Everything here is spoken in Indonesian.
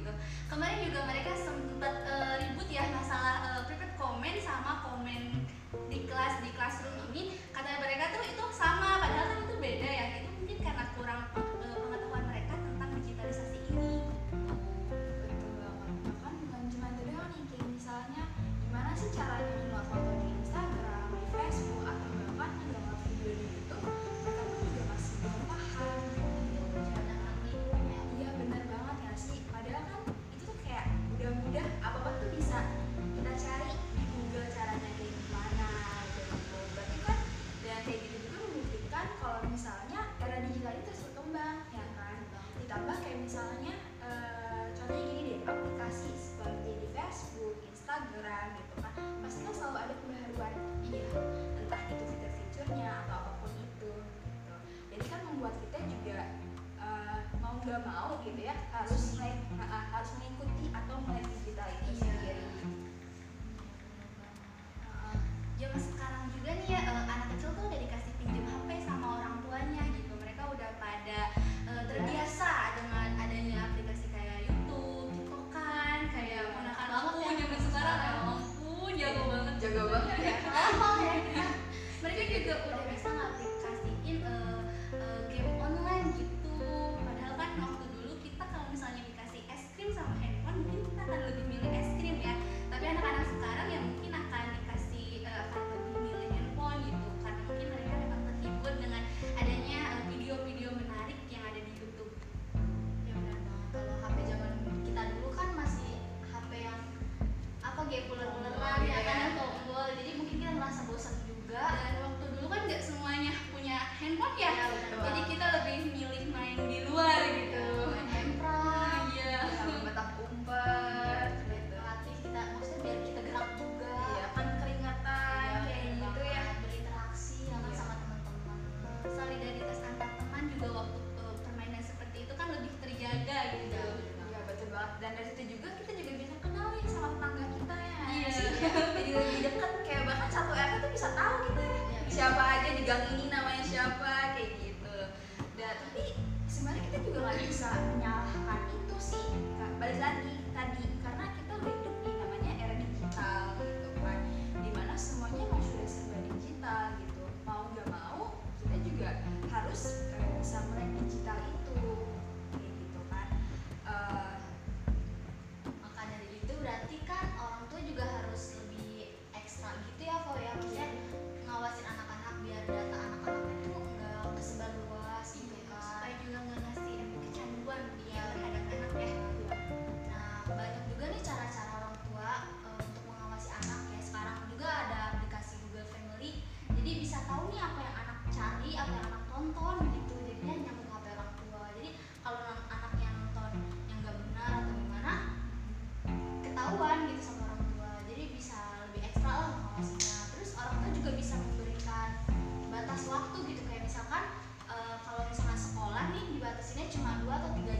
gitu. Kemarin juga mereka sempat uh, ribut ya masalah uh, private comment sama komen di kelas di kelas buat kita juga uh, mau nggak mau gitu ya harus naik uh, harus mengikuti atau melek digital itu iya. sendiri zaman sekarang juga 음.